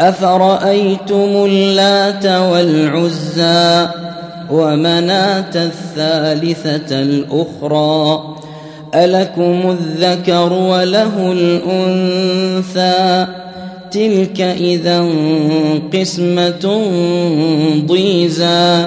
أفرأيتم اللات والعزى ومناة الثالثة الأخرى ألكم الذكر وله الأنثى تلك إذا قسمة ضيزى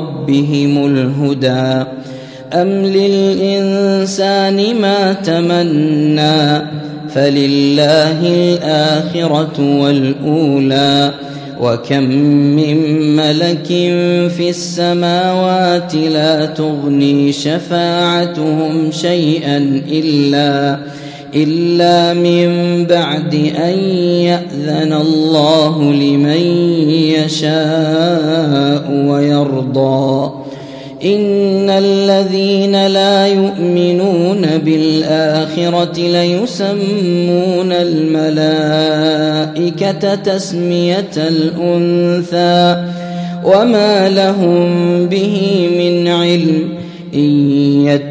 ربهم الهدى. أم للإنسان ما تمنى فلله الآخرة والأولى. وكم من ملك في السماوات لا تغني شفاعتهم شيئا إلا إلا من بعد أن يأذن الله لمن يشاء ويرضى. إن الذين لا يؤمنون بالآخرة ليسمون الملائكة تسمية الأنثى وما لهم به من علم. إن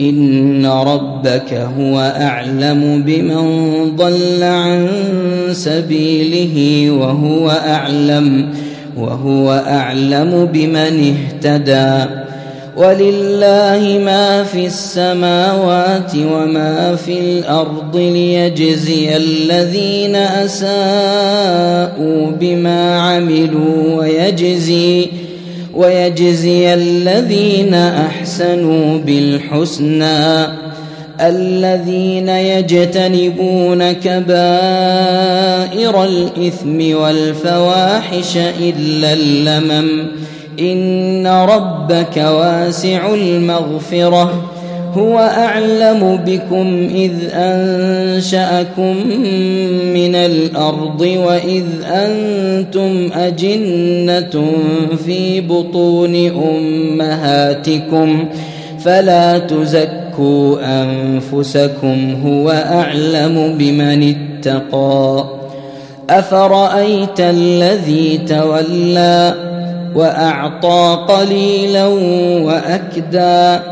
إن ربك هو أعلم بمن ضل عن سبيله وهو أعلم وهو أعلم بمن اهتدى. ولله ما في السماوات وما في الأرض ليجزي الذين أساءوا بما عملوا ويجزي ويجزي الذين أحسنوا بالحسنى الذين يجتنبون كبائر الإثم والفواحش إلا اللمم إن ربك واسع المغفرة هو أعلم بكم إذ أنشأكم من الأرض وإذ أنتم أجنة في بطون أمهاتكم فلا تزكوا أنفسكم هو أعلم بمن اتقى أفرأيت الذي تولى وأعطى قليلا وأكدى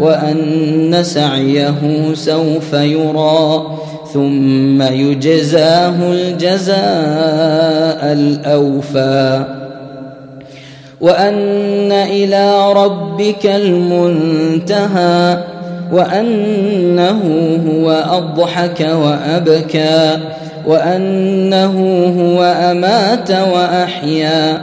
وأن سعيه سوف يرى ثم يجزاه الجزاء الأوفى. وأن إلى ربك المنتهى وأنه هو أضحك وأبكى وأنه هو أمات وأحيا.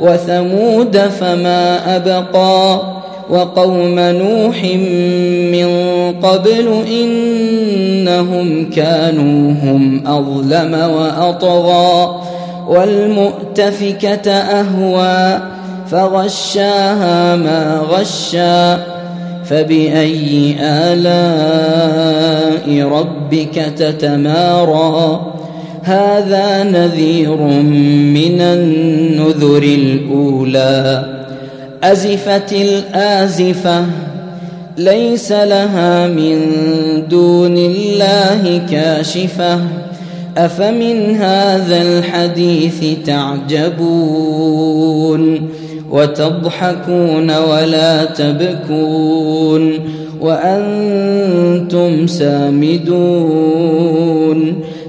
وثمود فما أبقى وقوم نوح من قبل إنهم كانوا هم أظلم وأطغى والمؤتفكة أهوى فغشاها ما غشى فبأي آلاء ربك تتمارى هذا نذير من النذر الأولى. أزفت الآزفة ليس لها من دون الله كاشفة. أفمن هذا الحديث تعجبون؟ وتضحكون ولا تبكون؟ وأنتم سامدون.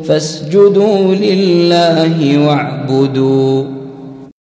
فاسجدوا لله واعبدوا.